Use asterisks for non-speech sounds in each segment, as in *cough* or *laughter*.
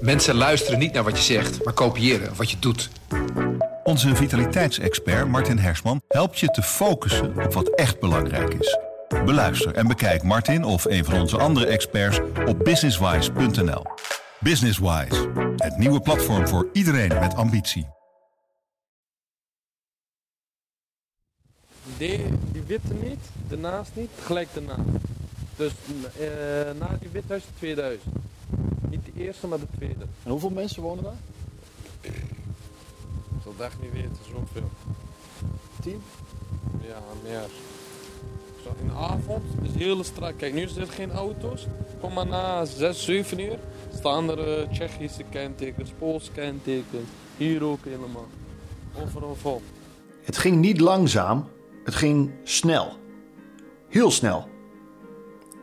Mensen luisteren niet naar wat je zegt, maar kopiëren wat je doet. Onze vitaliteitsexpert Martin Hersman helpt je te focussen op wat echt belangrijk is. Beluister en bekijk Martin of een van onze andere experts op businesswise.nl. Businesswise, het nieuwe platform voor iedereen met ambitie. Die, die witte niet, daarnaast niet, gelijk daarna. Dus eh, na die withuis de 2000. Niet de eerste, maar de tweede. En hoeveel mensen wonen daar? Ik zal het echt niet weten, zoveel. Tien? Ja, meer. Zo in de avond is de hele straat. Kijk, nu zitten er geen auto's. Kom maar na 6, 7 uur staan er eh, Tsjechische kentekens, Poolse kentekens. Hier ook helemaal. Overal vol. Het ging niet langzaam, het ging snel. Heel snel.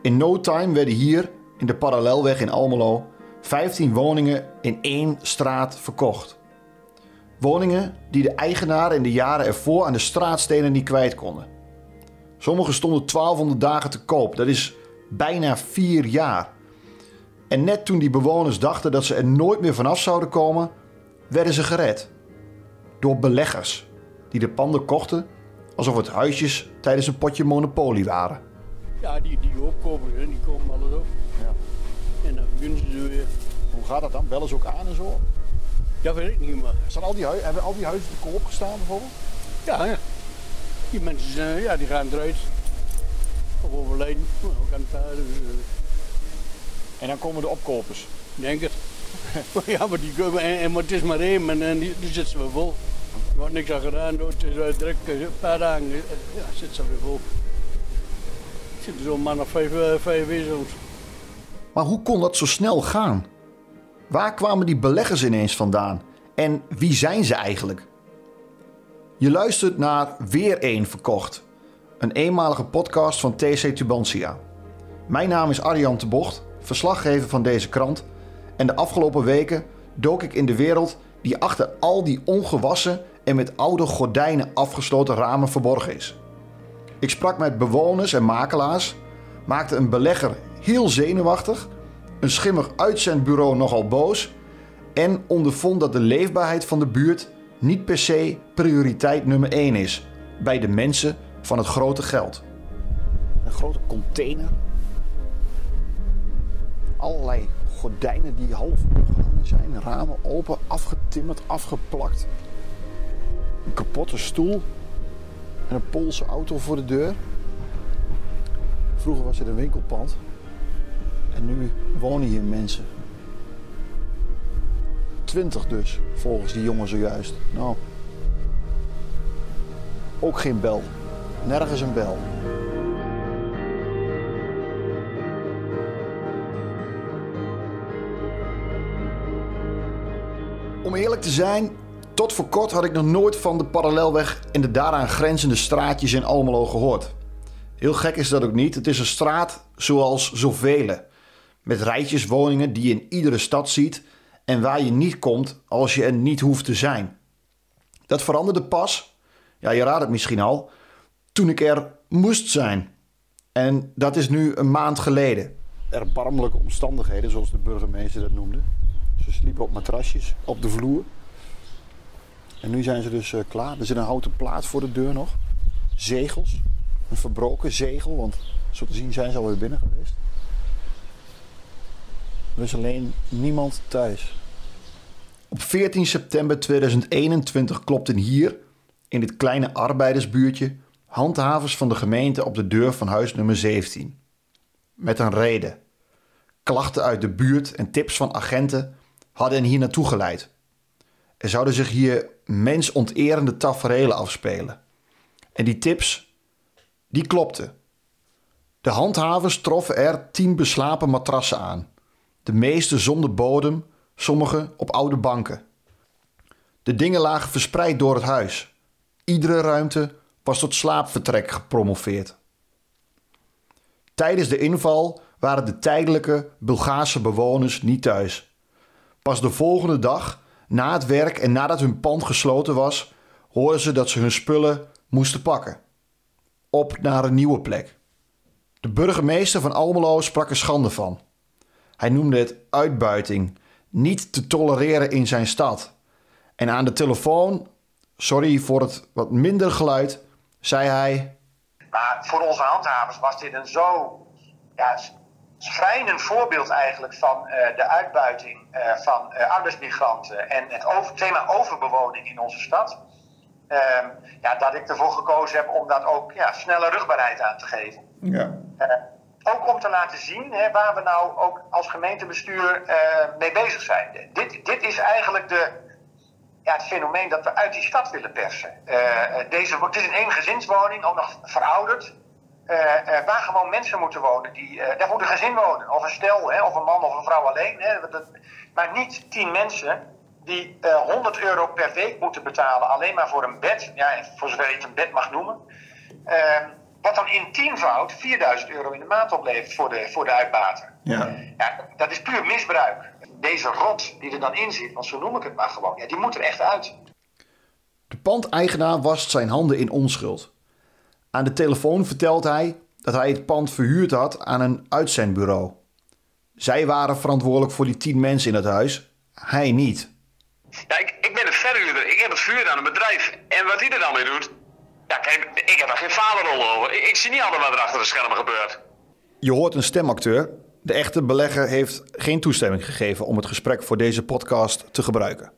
In no time werden hier, in de parallelweg in Almelo, 15 woningen in één straat verkocht. Woningen die de eigenaren in de jaren ervoor aan de straatstenen niet kwijt konden. Sommige stonden 1200 dagen te koop, dat is bijna vier jaar. En net toen die bewoners dachten dat ze er nooit meer vanaf zouden komen, werden ze gered. Door beleggers die de panden kochten alsof het huisjes tijdens een potje monopolie waren. Ja, die, die opkopen, die komen alles op. Ja. En dan beginnen ze weer. Hoe gaat dat dan? Bellen ze ook aan en zo? Dat weet ik niet, maar Staan al die hebben al die huizen te koop gestaan bijvoorbeeld? ja, ja. Die mensen zijn, ja, die gaan eruit. Of overlijden. Ook aan het dus, eh, En dan komen de opkopers. Ik denk het. *laughs* ja, maar die en, en, maar het is maar één en, en die, die zitten ze weer vol. Er wordt niks aan gedaan, het is uh, druk, eh, een paar dagen, eh, ja, zitten ze weer vol. Er zitten zo'n man of vijf, eh, vijf. Maar hoe kon dat zo snel gaan? Waar kwamen die beleggers ineens vandaan? En wie zijn ze eigenlijk? Je luistert naar Weer één Verkocht. Een eenmalige podcast van TC Tubantia. Mijn naam is Arjan de Bocht, verslaggever van deze krant. En de afgelopen weken dook ik in de wereld die achter al die ongewassen en met oude gordijnen afgesloten ramen verborgen is. Ik sprak met bewoners en makelaars, maakte een belegger heel zenuwachtig, een schimmig uitzendbureau nogal boos en ondervond dat de leefbaarheid van de buurt niet per se prioriteit nummer 1 is bij de mensen van het grote geld. Een grote container. Allerlei gordijnen die half opgehangen zijn, ramen open, afgetimmerd, afgeplakt. Een kapotte stoel en een Poolse auto voor de deur. Vroeger was het een winkelpand. En nu wonen hier mensen. Twintig dus, volgens die jongen zojuist. Nou, ook geen bel. Nergens een bel. Om eerlijk te zijn, tot voor kort had ik nog nooit van de parallelweg en de daaraan grenzende straatjes in Almelo gehoord. Heel gek is dat ook niet. Het is een straat zoals zoveel. Met rijtjes woningen die je in iedere stad ziet en waar je niet komt als je er niet hoeft te zijn. Dat veranderde pas, ja je raadt het misschien al, toen ik er moest zijn. En dat is nu een maand geleden. Erbarmelijke omstandigheden, zoals de burgemeester dat noemde. Ze sliepen op matrasjes op de vloer. En nu zijn ze dus eh, klaar. Er zit een houten plaat voor de deur nog. Zegels. Een verbroken zegel, want zo te zien zijn ze alweer binnen geweest. Is alleen niemand thuis. Op 14 september 2021 klopten hier, in dit kleine arbeidersbuurtje, handhavers van de gemeente op de deur van huis nummer 17. Met een reden. Klachten uit de buurt en tips van agenten hadden hen hier naartoe geleid. Er zouden zich hier mensonterende taferelen afspelen. En die tips, die klopten. De handhavers troffen er tien beslapen matrassen aan. De meeste zonder bodem, sommige op oude banken. De dingen lagen verspreid door het huis. Iedere ruimte was tot slaapvertrek gepromoveerd. Tijdens de inval waren de tijdelijke Bulgaarse bewoners niet thuis. Pas de volgende dag, na het werk en nadat hun pand gesloten was, hoorden ze dat ze hun spullen moesten pakken. Op naar een nieuwe plek. De burgemeester van Almelo sprak er schande van. Hij noemde het uitbuiting niet te tolereren in zijn stad. En aan de telefoon, sorry voor het wat minder geluid, zei hij: Maar voor onze handhavers was dit een zo ja, schrijnend voorbeeld eigenlijk van eh, de uitbuiting eh, van eh, arbeidsmigranten en het over, thema overbewoning in onze stad. Ehm, ja, dat ik ervoor gekozen heb om dat ook ja, snelle rugbaarheid aan te geven. Ja. Ook om te laten zien hè, waar we nou ook als gemeentebestuur eh, mee bezig zijn. Dit, dit is eigenlijk de, ja, het fenomeen dat we uit die stad willen persen. Eh, eh, deze, het is een eengezinswoning, ook nog verouderd. waar gewoon mensen moeten wonen. Die, daar moet een gezin wonen. Of een stel, hè, of een man of een vrouw alleen. Hè, dat, maar niet tien mensen die eh 100 euro per week moeten betalen. Alleen maar voor een bed. Ja, voor zover je het een bed mag noemen. Wat dan in tienvoud 4000 euro in de maand oplevert voor de, voor de uitbater. Ja. Ja, dat is puur misbruik. Deze rot die er dan in zit, want zo noem ik het maar gewoon, ja, die moet er echt uit. De pandeigenaar wast zijn handen in onschuld. Aan de telefoon vertelt hij dat hij het pand verhuurd had aan een uitzendbureau. Zij waren verantwoordelijk voor die tien mensen in het huis, hij niet. Ja, ik, ik ben een verhuurder. Ik heb het verhuurd aan een bedrijf. En wat hij er dan mee doet? Ja, kijk, ik heb daar geen vaderrol over. Ik, ik zie niet altijd wat er achter de schermen gebeurt. Je hoort een stemacteur. De echte belegger heeft geen toestemming gegeven om het gesprek voor deze podcast te gebruiken.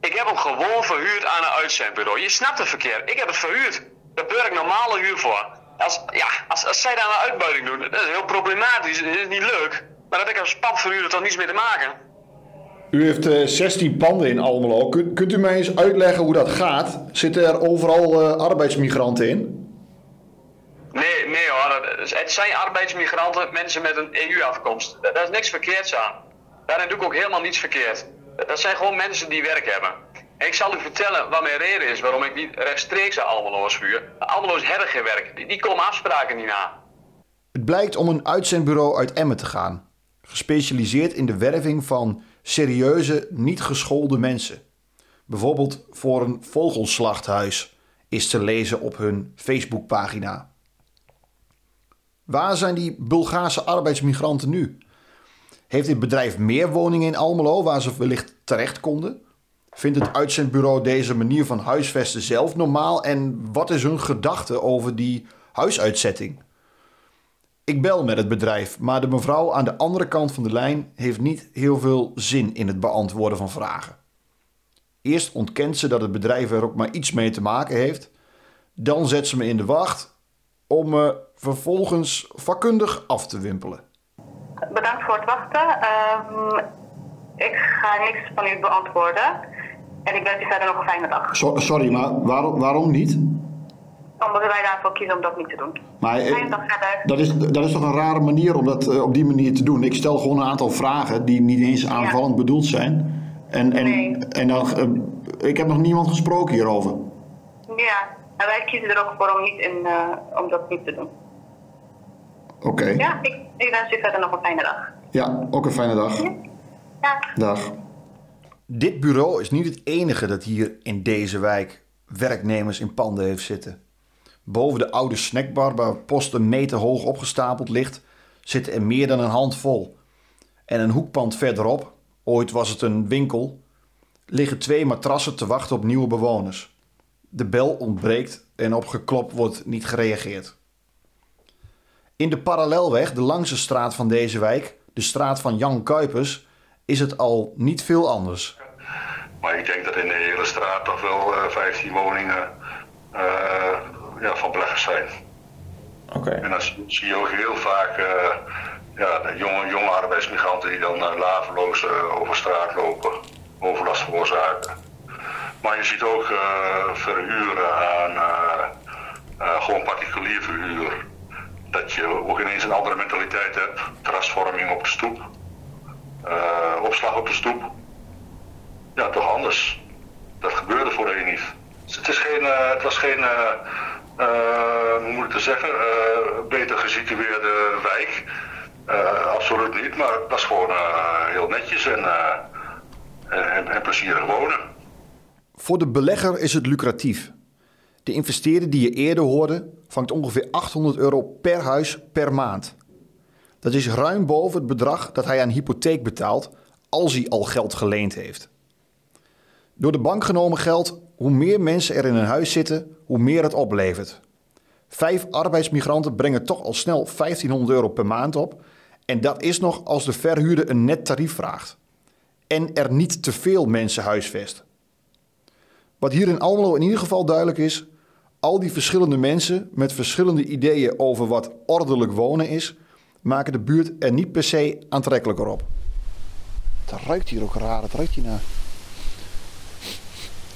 Ik heb hem gewoon verhuurd aan een uitzendbureau. Je snapt het verkeerd. Ik heb het verhuurd. Daar beur ik normale huur voor. Als, ja, als, als zij daar een uitbuiting doen, dat is heel problematisch. Dat is niet leuk. Maar dat ik als pandverhuurder toch niets mee te maken. U heeft eh, 16 panden in Almelo. Kunt, kunt u mij eens uitleggen hoe dat gaat? Zitten er overal eh, arbeidsmigranten in? Nee, nee hoor. Het zijn arbeidsmigranten, mensen met een EU-afkomst. Daar is niks verkeerds aan. Daarin doe ik ook helemaal niets verkeerd. Dat zijn gewoon mensen die werk hebben. En ik zal u vertellen wat mijn reden is waarom ik niet rechtstreeks aan Almelo's vuur. Almelo's hebben geen werk. Die, die komen afspraken niet na. Het blijkt om een uitzendbureau uit Emmen te gaan. Gespecialiseerd in de werving van serieuze, niet geschoolde mensen. Bijvoorbeeld voor een vogelslachthuis is te lezen op hun Facebookpagina. Waar zijn die Bulgaarse arbeidsmigranten nu? Heeft dit bedrijf meer woningen in Almelo waar ze wellicht terecht konden? Vindt het uitzendbureau deze manier van huisvesten zelf normaal? En wat is hun gedachte over die huisuitzetting? Ik bel met het bedrijf, maar de mevrouw aan de andere kant van de lijn heeft niet heel veel zin in het beantwoorden van vragen. Eerst ontkent ze dat het bedrijf er ook maar iets mee te maken heeft. Dan zet ze me in de wacht om me vervolgens vakkundig af te wimpelen. Bedankt voor het wachten. Ehm, ik ga niks van u beantwoorden. En ik wens u verder nog een fijne dag. sorry, maar waarom, waarom niet? Omdat wij daarvoor kiezen om dat niet te doen. Maar dag verder. dat is, dat is toch een rare manier om dat eh, op die manier te doen? Ik stel gewoon een aantal vragen die niet eens aanvallend bedoeld zijn. En, en, Nee. en dan, eh, ik heb nog niemand gesproken hierover. Ja, en wij kiezen er ook voor om, niet in, eh, om dat niet te doen. Oké. Ja, ik, ik wens u verder nog een fijne dag. Ja, ook een fijne dag. Ja. Dag. Dit bureau is niet het enige dat hier in deze wijk werknemers in panden heeft zitten. Boven de oude snackbar waar post een meter hoog opgestapeld ligt, zitten er meer dan een handvol. En een hoekpand verderop, ooit was het een winkel, liggen twee matrassen te wachten op nieuwe bewoners. De bel ontbreekt en op geklop wordt niet gereageerd. In de parallelweg, de langste straat van deze wijk, de straat van Jan Kuipers, is het al niet veel anders. Maar ik denk dat in de hele straat toch wel eh 15 woningen eh, ja, van beleggers zijn. Oké. En dan zie- je ook heel vaak eh, ja, de jonge, jonge arbeidsmigranten die dan uh, laveloos eh, over straat lopen, overlast veroorzaken. Maar je ziet ook eh, verhuren aan gewoon particulier verhuur. Dat je ook ineens een andere mentaliteit hebt. Terrasvorming op de stoep. eh, opslag op de stoep ja, toch anders. Dat gebeurde voorheen niet. Dus het, is geen, het was geen, hoe moet ik het zeggen, eh, beter gesitueerde wijk. Eh, absoluut niet, maar het was gewoon eh, heel netjes en, eh, en, en plezierig wonen. Voor de belegger is het lucratief. De investeerder die je eerder hoorde, vangt ongeveer 800 euro per huis per maand. Dat is ruim boven het bedrag dat hij aan hypotheek betaalt als hij al geld geleend heeft. Door de bank genomen geld, hoe meer mensen er in een huis zitten, hoe meer het oplevert. Vijf arbeidsmigranten brengen toch al snel 1500 euro per maand op. En dat is nog als de verhuurder een net tarief vraagt. En er niet te veel mensen huisvest. Wat hier in Almelo in ieder geval duidelijk is, al die verschillende mensen met verschillende ideeën over wat ordelijk wonen is, maken de buurt er niet per se aantrekkelijker op. Het ruikt hier ook raar. Het ruikt hier naar.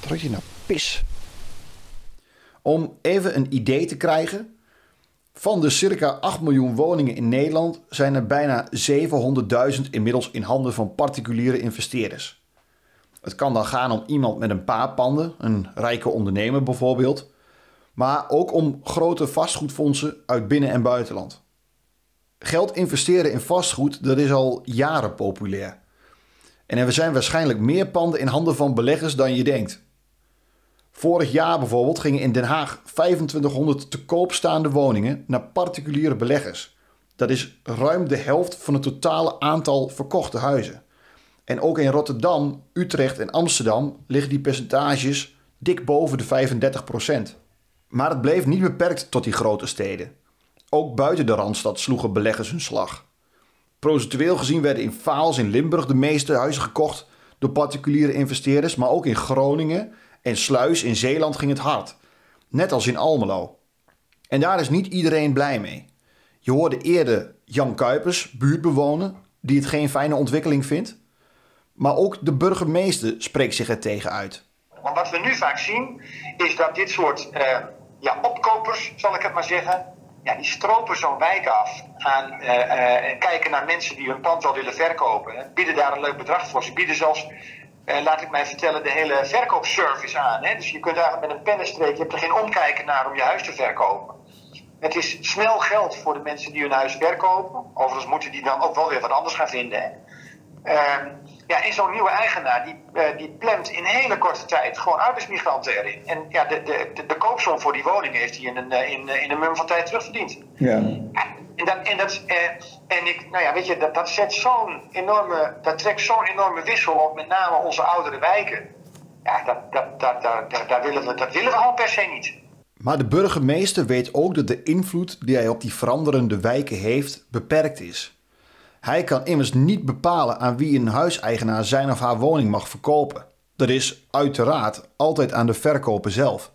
Ruikt hier naar pis. Om even een idee te krijgen. Van de circa 8 miljoen woningen in Nederland zijn er bijna 700.000 inmiddels in handen van particuliere investeerders. Het kan dan gaan om iemand met een paar panden, een rijke ondernemer bijvoorbeeld, maar ook om grote vastgoedfondsen uit binnen- en buitenland. Geld investeren in vastgoed, dat is al jaren populair. En er zijn waarschijnlijk meer panden in handen van beleggers dan je denkt. Vorig jaar bijvoorbeeld gingen in Den Haag 2500 te koop staande woningen naar particuliere beleggers. Dat is ruim de helft van het totale aantal verkochte huizen. En ook in Rotterdam, Utrecht en Amsterdam liggen die percentages dik boven de 35%. Maar het bleef niet beperkt tot die grote steden. Ook buiten de Randstad sloegen beleggers hun slag. Procentueel gezien werden in Vaals in Limburg de meeste huizen gekocht door particuliere investeerders, maar ook in Groningen en Sluis in Zeeland ging het hard. Net als in Almelo. En daar is niet iedereen blij mee. Je hoorde eerder Jan Kuipers, buurtbewoner, die het geen fijne ontwikkeling vindt. Maar ook de burgemeester spreekt zich er tegen uit. Want wat we nu vaak zien, is dat dit soort uh, ja, opkopers, zal ik het maar zeggen, ja, die stropen zo'n wijk af. Gaan uh, uh, kijken naar mensen die hun pand wel willen verkopen. Bieden daar een leuk bedrag voor. Ze bieden zelfs, laat ik mij vertellen, de hele verkoopservice aan. Hè? Dus je kunt daar met een pennenstreek, je hebt er geen omkijken naar om je huis te verkopen. Het is snel geld voor de mensen die hun huis verkopen. Overigens moeten die dan ook wel weer wat anders gaan vinden. Hè? Uh, ja, en zo'n nieuwe eigenaar die, uh, die plant in hele korte tijd gewoon arbeidsmigranten erin. En ja, de, de, de, de koopsom voor die woning heeft hij in een, in, in een mum van tijd terugverdiend. Ja. En, dat, en, dat, uh, en ik, nou ja, weet je, dat, dat zet zo'n enorme, dat trekt zo'n enorme wissel op, met name onze oudere wijken. Ja, dat, dat, dat, dat, dat, willen we, dat willen we gewoon per se niet. Maar de burgemeester weet ook dat de invloed die hij op die veranderende wijken heeft beperkt is. Hij kan immers niet bepalen aan wie een huiseigenaar zijn of haar woning mag verkopen. Dat is uiteraard altijd aan de verkoper zelf.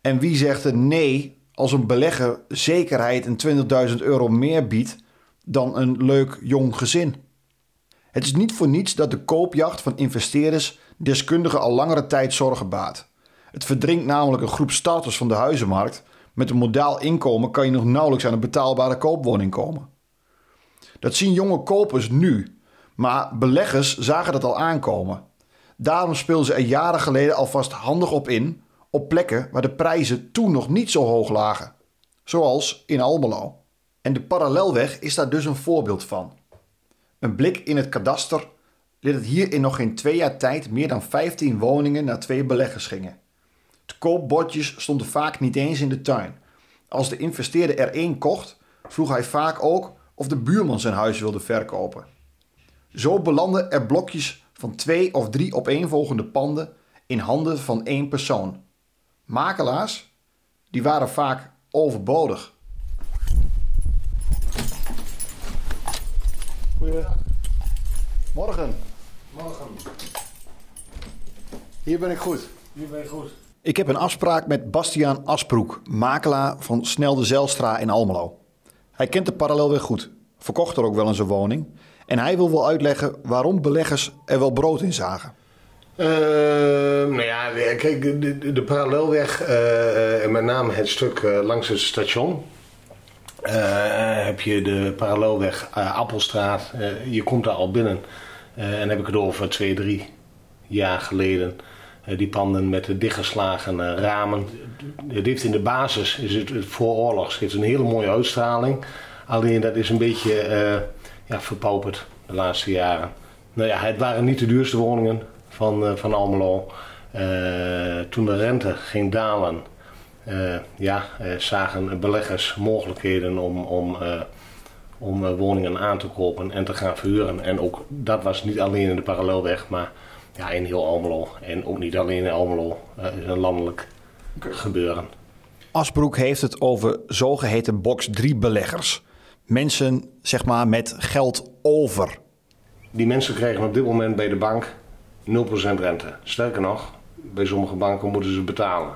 En wie zegt er nee als een belegger zekerheid en 20.000 euro meer biedt dan een leuk jong gezin? Het is niet voor niets dat de koopjacht van investeerders deskundigen al langere tijd zorgen baart. Het verdringt namelijk een groep starters van de huizenmarkt. Met een modaal inkomen kan je nog nauwelijks aan een betaalbare koopwoning komen. Dat zien jonge kopers nu, maar beleggers zagen dat al aankomen. Daarom speelden ze er jaren geleden alvast handig op in, op plekken waar de prijzen toen nog niet zo hoog lagen. Zoals in Almelo. En de parallelweg is daar dus een voorbeeld van. Een blik in het kadaster leert het hier in nog geen twee jaar tijd meer dan 15 woningen naar twee beleggers gingen. De koopbordjes stonden vaak niet eens in de tuin. Als de investeerder er één kocht, vroeg hij vaak ook of de buurman zijn huis wilde verkopen. Zo belanden er blokjes van twee of drie opeenvolgende panden in handen van één persoon. Makelaars, die waren vaak overbodig. Goedemorgen. Morgen. Hier ben ik goed. Hier ben je goed. Ik heb een afspraak met Bastiaan Asbroek, makelaar van Snel de Zelstra in Almelo. Hij kent de parallelweg goed, verkocht er ook wel eens een woning. En hij wil wel uitleggen waarom beleggers er wel brood in zagen. Uh, nou ja, kijk, de, de parallelweg, en met name het stuk langs het station. heb je de parallelweg Appelstraat. je komt daar al binnen. en heb ik het over twee, drie jaar geleden. die panden met de dichtgeslagen ramen. Het heeft in de basis, is het, het vooroorlogs, heeft een hele mooie uitstraling. Alleen dat is een beetje ja, verpauperd de laatste jaren. Nou ja, het waren niet de duurste woningen van, uh, van Almelo. Uh, toen de rente ging dalen, uh, ja, zagen beleggers mogelijkheden om, om om eh, woningen aan te kopen en te gaan verhuren. En ook dat was niet alleen in de parallelweg, maar ja, in heel Almelo. En ook niet alleen in Almelo, Het is een landelijk gebeuren. Asbroek heeft het over zogeheten box 3 beleggers. Mensen zeg maar met geld over. Die mensen krijgen op dit moment bij de bank 0% rente. Sterker nog, bij sommige banken moeten ze betalen.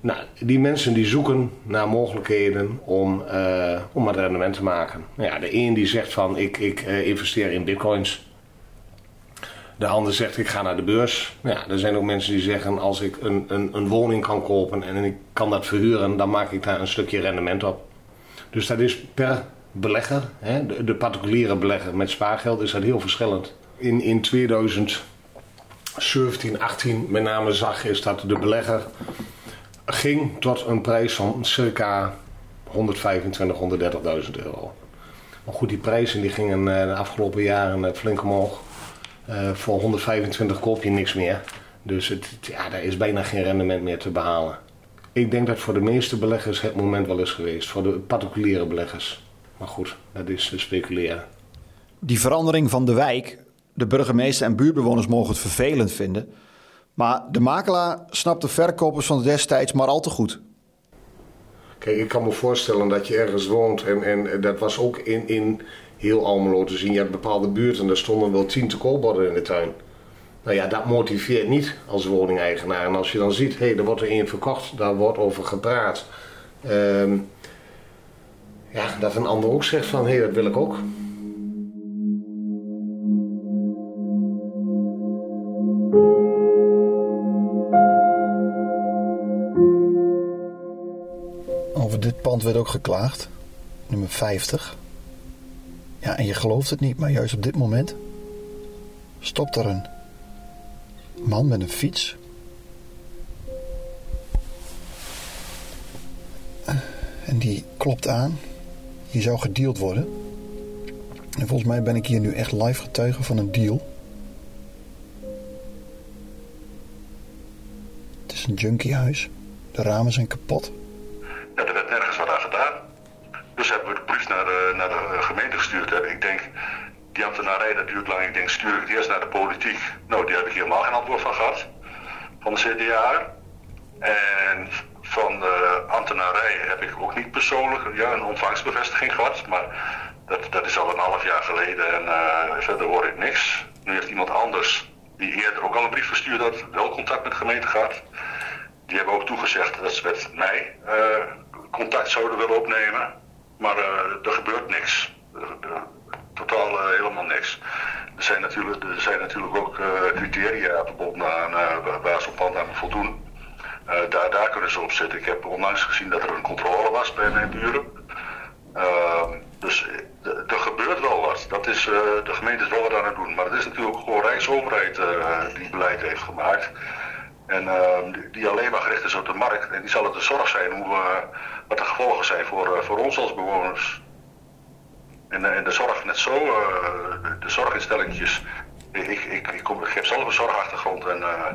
Nou, die mensen die zoeken naar mogelijkheden om, uh, om het rendement te maken. Nou ja, de een die zegt van ik, ik uh, investeer in bitcoins. De ander zegt ik ga naar de beurs. Nou ja, er zijn ook mensen die zeggen als ik een, een, een woning kan kopen en ik kan dat verhuren, dan maak ik daar een stukje rendement op. Dus dat is per belegger, hè, de, de particuliere belegger met spaargeld, is dat heel verschillend. In, in 2017, 18 met name zag is dat de belegger ging tot een prijs van circa 125, 130.000 euro. Maar goed, die prijzen die gingen eh, de afgelopen jaren eh, flink omhoog. Uh, voor 125 koop je niks meer. Dus het, ja, daar is bijna geen rendement meer te behalen. Ik denk dat voor de meeste beleggers het moment wel is geweest. Voor de particuliere beleggers. Maar goed, dat is speculeren. Die verandering van de wijk, de burgemeester en buurtbewoners mogen het vervelend vinden. Maar de makelaar snapt de verkopers van destijds maar al te goed. Kijk, ik kan me voorstellen dat je ergens woont en, en dat was ook in, in heel Almelo te zien. Je hebt bepaalde buurten en daar stonden wel tien te koopborden in de tuin. Nou ja, dat motiveert niet als woningeigenaar. En als je dan ziet, hé, hey, er wordt er één verkocht, daar wordt over gepraat. Ehm, ja, dat een ander ook zegt van, hé, hey, dat wil ik ook. Pand werd ook geklaagd. Nummer 50. Ja, en je gelooft het niet, maar juist op dit moment stopt er een man met een fiets. En die klopt aan. Hier zou gedeeld worden. En volgens mij ben ik hier nu echt live getuige van een deal. Het is een junkiehuis. De ramen zijn kapot. Ja, er werd nergens wat aan gedaan. Dus hebben we de brief naar de, naar de gemeente gestuurd. Ik denk, die dat duurt lang. Ik denk, stuur ik het eerst naar de politiek. Nou, die heb ik helemaal geen antwoord van gehad. Van de CDA. En van de ambtenarij heb ik ook niet persoonlijk ja, een ontvangstbevestiging gehad. Maar dat, dat is al een half jaar geleden en uh, verder hoor ik niks. Nu heeft iemand anders, die eerder ook al een brief verstuurd had, wel contact met de gemeente gehad. Die hebben ook toegezegd dat ze met mij uh, contact zouden willen opnemen. Maar uh, er gebeurt niks totaal uh, helemaal niks. Er zijn natuurlijk, er zijn natuurlijk ook uh, criteria verbonden aan waar ze op pand aan voldoen. daar, daar kunnen ze op zitten. Ik heb onlangs gezien dat er een controle was bij mijn buren. Ehm, dus er gebeurt wel wat. Dat is, de gemeente is wel wat aan het doen. Maar het is natuurlijk gewoon Rijksoverheid die beleid heeft gemaakt. En ehm, die, die, alleen maar gericht is op de markt. En die zal het de zorg zijn hoe, wat de gevolgen zijn voor, voor ons als bewoners. En, en de zorg net zo, uh, de zorginstellingjes. Ik, ik, ik, kom, ik heb zelf een zorgachtergrond en uh,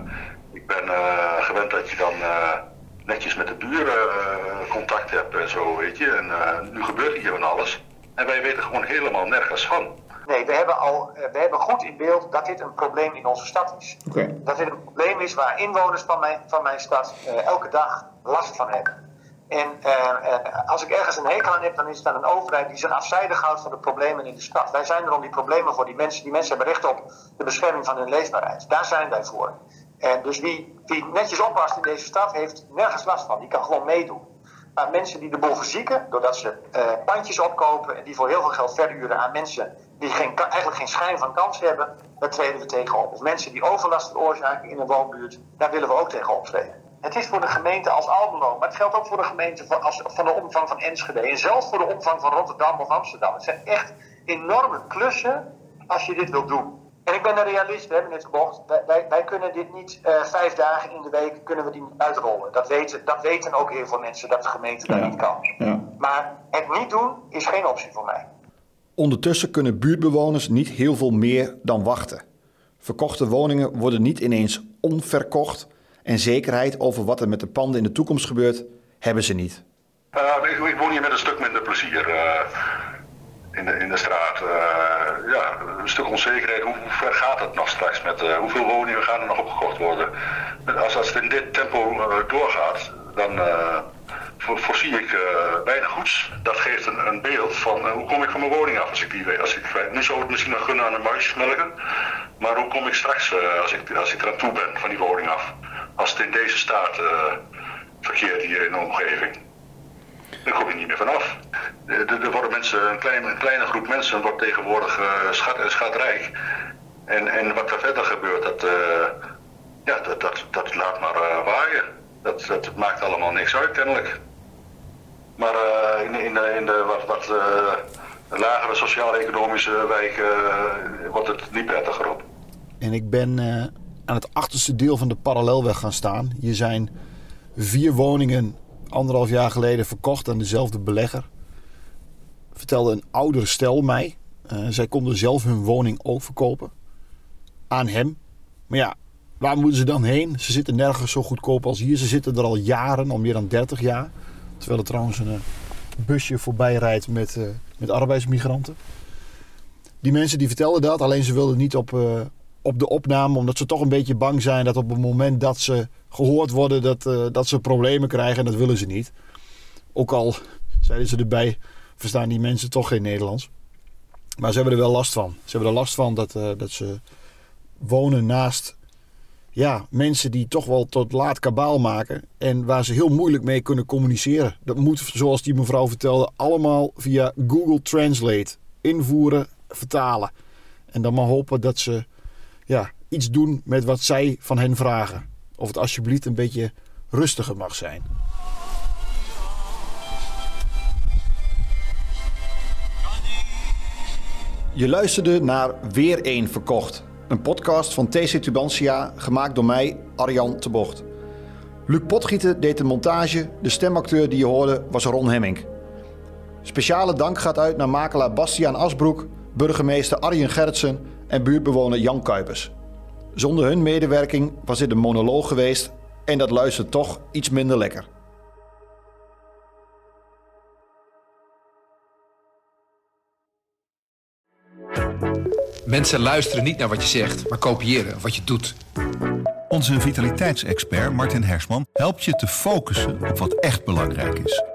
ik ben uh, gewend dat je dan netjes met de buren contact hebt en zo, weet je. En nu gebeurt hier van alles. En wij weten gewoon helemaal nergens van. Nee, we hebben, al, we hebben goed in beeld dat dit een probleem in onze stad is. Okay. Dat dit een probleem is waar inwoners van mijn, van mijn stad elke dag last van hebben. En uh, als ik ergens een hekel aan heb, dan is het aan een overheid die zich afzijdig houdt van de problemen in de stad. Wij zijn er om die problemen voor die mensen. Die mensen hebben recht op de bescherming van hun leefbaarheid. Daar zijn wij voor. En dus wie, netjes oppast in deze stad, heeft nergens last van. Die kan gewoon meedoen. Maar mensen die de boel verzieken, doordat ze uh, pandjes opkopen en die voor heel veel geld verhuren aan mensen die geen, eigenlijk geen schijn van kans hebben, daar treden we tegen op. Of mensen die overlast veroorzaken in een woonbuurt, daar willen we ook tegen optreden. Het is voor de gemeente als Almelo, maar het geldt ook voor de gemeente van, als, van de omvang van Enschede. En zelfs voor de omvang van Rotterdam of Amsterdam. Het zijn echt enorme klussen als je dit wilt doen. En ik ben een realist, hebben net gemocht. Wij, wij, wij, kunnen dit niet uh, vijf dagen in de week kunnen we die uitrollen. Dat weten, dat weten ook heel veel mensen, dat de gemeente dat Ja. niet kan. Ja. Maar het niet doen is geen optie voor mij. Ondertussen kunnen buurtbewoners niet heel veel meer dan wachten. Verkochte woningen worden niet ineens onverkocht en zekerheid over wat er met de panden in de toekomst gebeurt, hebben ze niet. Uh, ik, woon hier met een stuk minder plezier. Uh, in de, in de straat. Uh, ja, een stuk onzekerheid. Hoe, hoe, ver gaat het nog straks? Met uh, hoeveel woningen gaan er nog opgekocht worden? Als, als het in dit tempo uh, doorgaat, dan voorzie ik weinig goeds. Dat geeft een, een beeld van hoe kom ik van mijn woning af als ik die weet. Als ik, nu zou het misschien nog gunnen aan een muisjesmelken. Maar hoe kom ik straks als, ik, als ik eraan toe ben van die woning af? Als het in deze staat verkeert hier in de omgeving. Daar kom je niet meer vanaf. Er worden mensen, een, klein, een kleine groep mensen wordt tegenwoordig uh, schat, schatrijk. En, en wat er verder gebeurt, dat, uh, ja, dat, dat, dat laat maar uh, waaien. Dat, dat maakt allemaal niks uit, kennelijk. Maar in, in, de, in de wat, wat lagere sociaal-economische wijken wordt het niet prettiger op. En ik ben aan het achterste deel van de parallelweg gaan staan. Hier zijn vier woningen anderhalf jaar geleden verkocht aan dezelfde belegger. Vertelde een oudere stel mij. Uh, zij konden zelf hun woning ook verkopen. Aan hem. Maar ja, waar moeten ze dan heen? Ze zitten nergens zo goedkoop als hier. Ze zitten er al jaren, al meer dan 30 jaar. Terwijl er trouwens een uh, busje voorbij rijdt met, uh, met arbeidsmigranten. Die mensen die vertelden dat, alleen ze wilden niet op, op de opname, omdat ze toch een beetje bang zijn dat op het moment dat ze gehoord worden, dat, uh, dat ze problemen krijgen. En dat willen ze niet. Ook al zeiden ze erbij, verstaan die mensen toch geen Nederlands. Maar ze hebben er wel last van. Ze hebben er last van dat, uh, dat ze wonen naast ja, mensen die toch wel tot laat kabaal maken. En waar ze heel moeilijk mee kunnen communiceren. Dat moet, zoals die mevrouw vertelde, allemaal via Google Translate. Invoeren, vertalen. En dan maar hopen dat ze ja, iets doen met wat zij van hen vragen. Of het alsjeblieft een beetje rustiger mag zijn. Je luisterde naar Weer één Verkocht. Een podcast van TC Tubantia, gemaakt door mij, Arjan Tebocht. Luc Potgieten deed de montage. De stemacteur die je hoorde was Ron Hemming. Speciale dank gaat uit naar makelaar Bastiaan Asbroek, burgemeester Arjen Gertsen en buurtbewoner Jan Kuipers. Zonder hun medewerking was dit een monoloog geweest en dat luistert toch iets minder lekker. Mensen luisteren niet naar wat je zegt, maar kopiëren wat je doet. Onze vitaliteitsexpert Martin Hersman helpt je te focussen op wat echt belangrijk is.